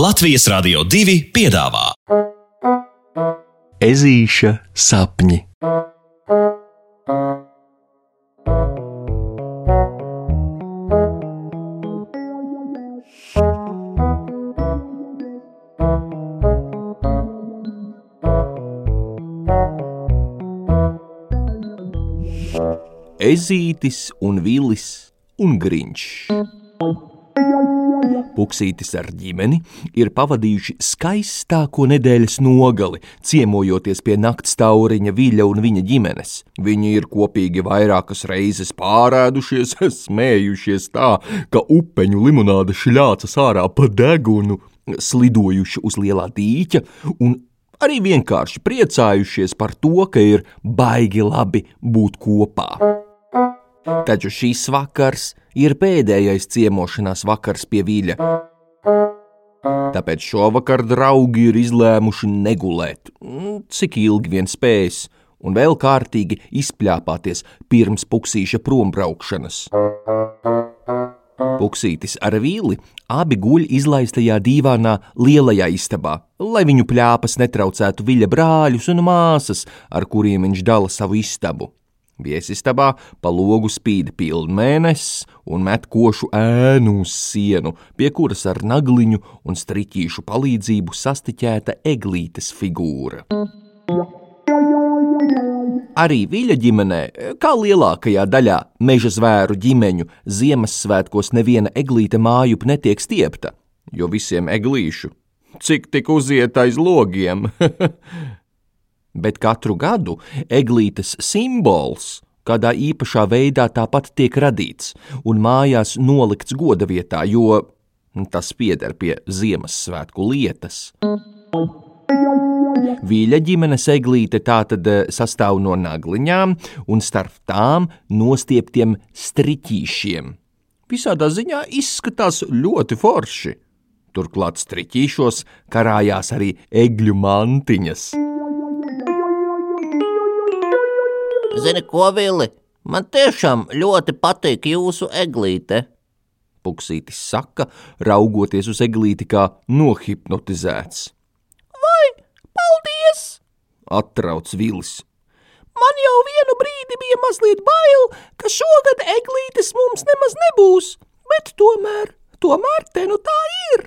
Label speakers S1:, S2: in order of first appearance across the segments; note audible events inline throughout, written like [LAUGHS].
S1: Latvijas Rādio 2 piedāvā
S2: Ezīša sapņi. Ezītis un Vilis un Griņš. Puksītis ar ģimeni ir pavadījuši skaistāko nedēļas nogali, ciemojoties pie nakts tauriņa Viļa un viņa ģimenes. Viņi ir kopīgi vairākas reizes pārēdušies, [LAUGHS] smējušies tā, ka upeņu limonāde šļācas ārā pa degunu, slidojuši uz lielā dīķa un arī vienkārši priecājušies par to, ka ir baigi labi būt kopā. Taču šīs vakars ir pēdējais ciemošanās vakars pie viļa. Tāpēc šovakar draugi ir izlēmuši negulēt, mm, cik ilgi vien spējas, un vēl kārtīgi izpļāpāties pirms puksīša prombraukšanas. Puksītis ar vīli abi guļ izlaistajā dīvānā lielajā istabā, lai viņu pļāpas netraucētu viļa brāļus un māsas, ar kuriem viņš dala savu istabu. Viesistabā pa logu spīd pilnmēnesis un met košu ēnu uz sienu, pie kuras ar nagliņu un striķīšu palīdzību sastiķēta eglītes figūra. Arī viļa ģimenē, kā lielākajā daļā meža zvēru ģimeņu, Ziemassvētkos neviena eglīte mājup netiek stiepta, jo visiem eglīšu cik tik uziet aiz logiem. [LAUGHS] bet katru gadu eglītes simbols kādā īpašā veidā tāpat tiek radīts un mājās nolikts goda vietā, jo tas pieder pie Ziemassvētku lietas. Vīļa ģimenes eglīte tātad eh, sastāv no nagliņām un starp tām nostieptiem striķīšiem. Visādā ziņā izskatās ļoti forši. Turklāt striķīšos karājās arī egļu mantiņas.
S3: Zini, ko, Vili? Man tiešām ļoti patīk jūsu eglīte.
S2: Puksītis saka, raugoties uz eglīti kā nohipnotizēts.
S4: Vai, paldies!
S2: Atrauc Vilis.
S4: Man jau vienu brīdi bija mazliet bail, ka šogad eglītes mums nemaz nebūs, bet tomēr, tomēr te nu tā ir.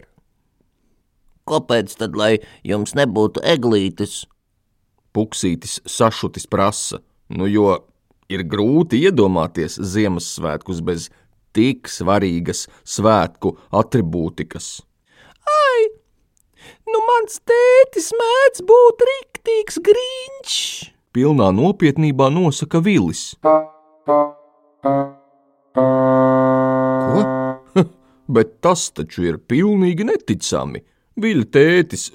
S3: Kāpēc tad, lai jums nebūtu eglītes?
S2: Puksītis sašutis prasa. Nu, jo ir grūti iedomāties Ziemassvētkus bez tik svarīgas svētku attribūtikas.
S4: Ai, nu mans tētis mēdz būt riktīgs grīņš!
S2: Pilnā nopietnībā nosaka Vilis. Ko? [LAUGHS] Bet tas taču ir pilnīgi neticami. Viļa tētis,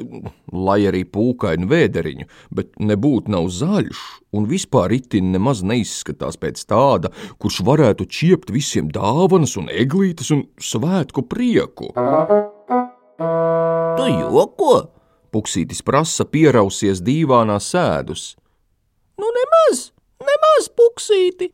S2: lai arī pūkainu vēderiņu, bet nebūtu nav zaļš, un vispār itin nemaz neizskatās pēc tāda, kurš varētu čiept visiem dāvanas un eglītes un svētku prieku.
S3: Tu joko?
S2: Puksītis prasa pierausies dīvānā sēdus.
S4: Nu nemaz, nemaz puksīti,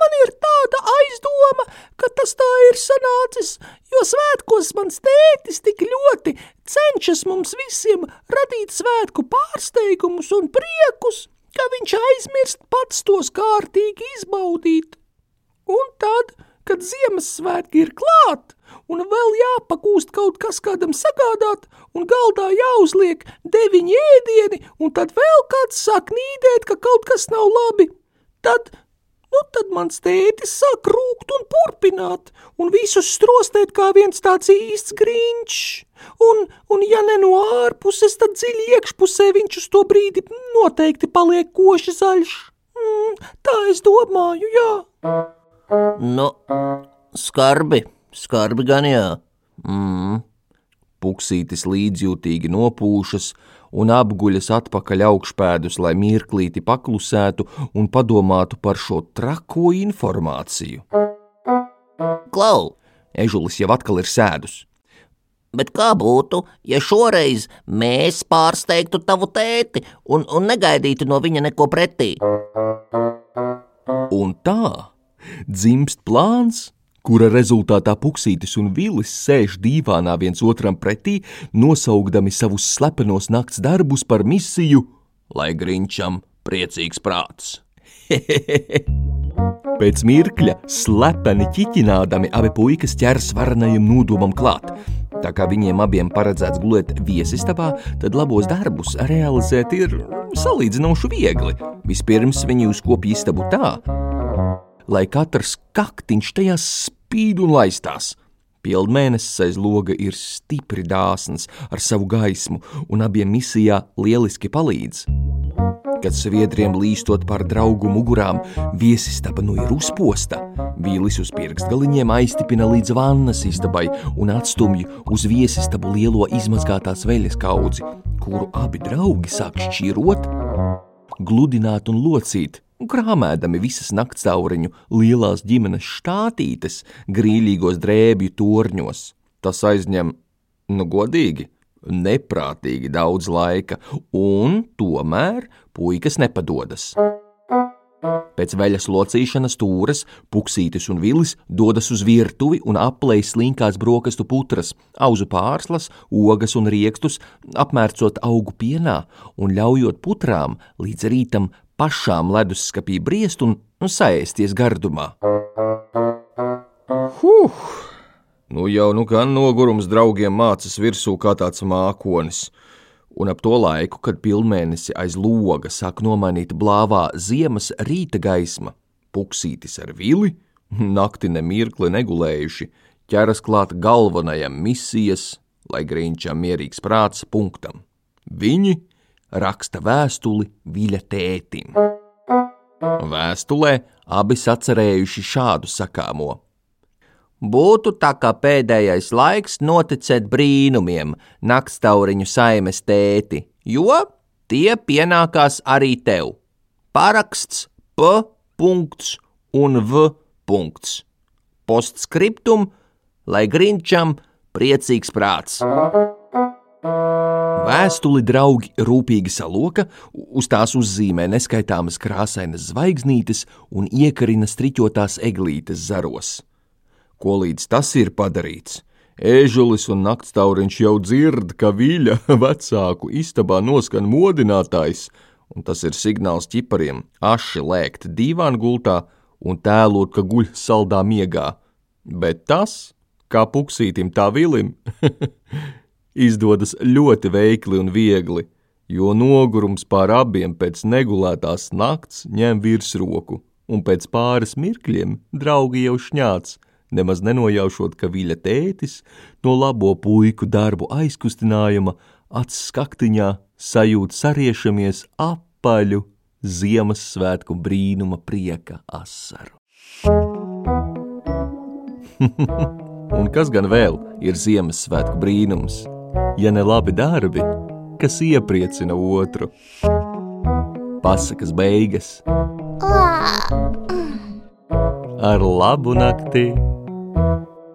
S4: Man ir tāda aizdoma, ka tas tā ir sanācis, jo svētkos mans tētis tik ļoti cenšas mums visiem radīt svētku pārsteigumus un priekus, ka viņš aizmirst pats tos kārtīgi izbaudīt. Un tad, kad Ziemassvētki ir klāt, un vēl jāpakūst kaut kas kādam sagādāt, un galdā jāuzliek deviņi ēdieni, un tad vēl kāds sāk nīdēt, ka kaut kas nav labi, tad Nu, tad mans tētis sāk rūkt un purpināt, un visus strostēt kā viens tāds īsts grīņš. Un, un ja ne no ārpuses, tad dziļi iekšpusē viņš uz to brīdi noteikti paliek koši zaļš. Mm, tā es domāju, jā.
S3: Nu, skarbi, skarbi gan jā.
S2: Mm. Puksītis līdzjūtīgi nopūšas, un apguļas atpakaļ augšpēdus, lai mirklīti paklusētu un padomātu par šo trako informāciju.
S3: Klau!
S2: Ežulis jau atkal ir sēdus.
S3: Bet kā būtu, ja šoreiz mēs pārsteigtu tavu tēti un, un negaidītu no viņa neko pretī?
S2: Un tā dzimst plāns, kura rezultātā puksītis un vilis sēž dīvānā viens otram pretī, nosaugdami savus slepenos nakts darbus par misiju, lai grinčam priecīgs prāts. [LAUGHS] Pēc mirkļa, slepeni ķiķinādami, abi puikas ķers varenajam nodomam klāt. Tā kā viņiem abiem paredzēts gulēt viesistabā, tad labos darbus realizēt ir salīdzinoši viegli. Vispirms viņi uzkopja istabu tā, lai katrs kaktiņš tajā spīd un laistās. Pildmēnesis aiz loga ir stipri dāsns ar savu gaismu, un abiem misijā lieliski palīdz. Kad sviedriem līstot par draugu mugurām, viesistaba nu ir uzposta. Vīlis uz pirkstgaliņiem aiztipina līdz vannas istabai un atstumj uz viesistabu lielo izmazgātās veļas kaudzi, kuru abi draugi sāk šķirot, gludināt un locīt, krāmēdami visas naktsaureņu lielās ģimenes štātītes grīļīgos drēbju torņos. Tas aizņem, nu godīgi, neprātīgi daudz laika, un tomēr puikas nepadodas. Pēc veļas locīšanas stūres, puksītis un vilis dodas uz virtuvi un aplēj slinkās brokastu putras, auzu pārslas, ogas un riekstus, apmērcot augu pienā un ļaujot putrām līdz rītam pašām ledusskapī briest un, un saēsties gardumā. Huh! Nu jau nu gan nogurums draugiem mācas virsū kā tāds mākonis. Un ap to laiku, kad pilnmēnesi aiz loga sāk nomainīt blāvā ziemas rīta gaisma, puksītis ar vili, nakti nemirkli negulējuši, ķeras klāt galvenajam misijas, lai grīņķam mierīgs prāts punktam. Viņi raksta vēstuli viļa tētim. Vēstulē abi sacerējuši šādu sakāmo.
S3: Būtu tā kā pēdējais laiks noticēt brīnumiem nakstauriņu saimes tēti, jo tie pienākās arī tev. Paraksts P. un V. punkts. Postskriptum, lai Grinčam priecīgs prāts.
S2: Vēstuli draugi rūpīgi saloka, uz tās uzzīmē neskaitāmas krāsainas zvaigznītes un iekarina striķotās eglītes zaros. Ko līdz tas ir padarīts? Ēžulis un naktstauriņš jau dzird, ka viļa [LAUGHS] vecāku istabā noskan modinātājs, un tas ir signāls ķipariem aši lēkt divānu gultā un tēlot, ka guļ saldā miegā. Bet tas, kā puksītim tā vilim, [LAUGHS] izdodas ļoti veikli un viegli, jo nogurums pār abiem pēc negulētās nakts ņem virsroku, un pēc pāris mirkļiem draugi jau šņāts, nemaz nenojaušot, ka viļa tētis no labo puiku darbu aizkustinājuma acis skaktiņā sajūt sariešamies apaļu Ziemassvētku brīnuma prieka asaru. [LAUGHS] Un kas gan vēl ir Ziemassvētku brīnums, ja ne labi darbi, kas iepriecina otru? Pasakas beigas. Ar labu nakti!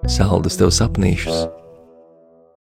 S2: Saldus tev sapnīšus!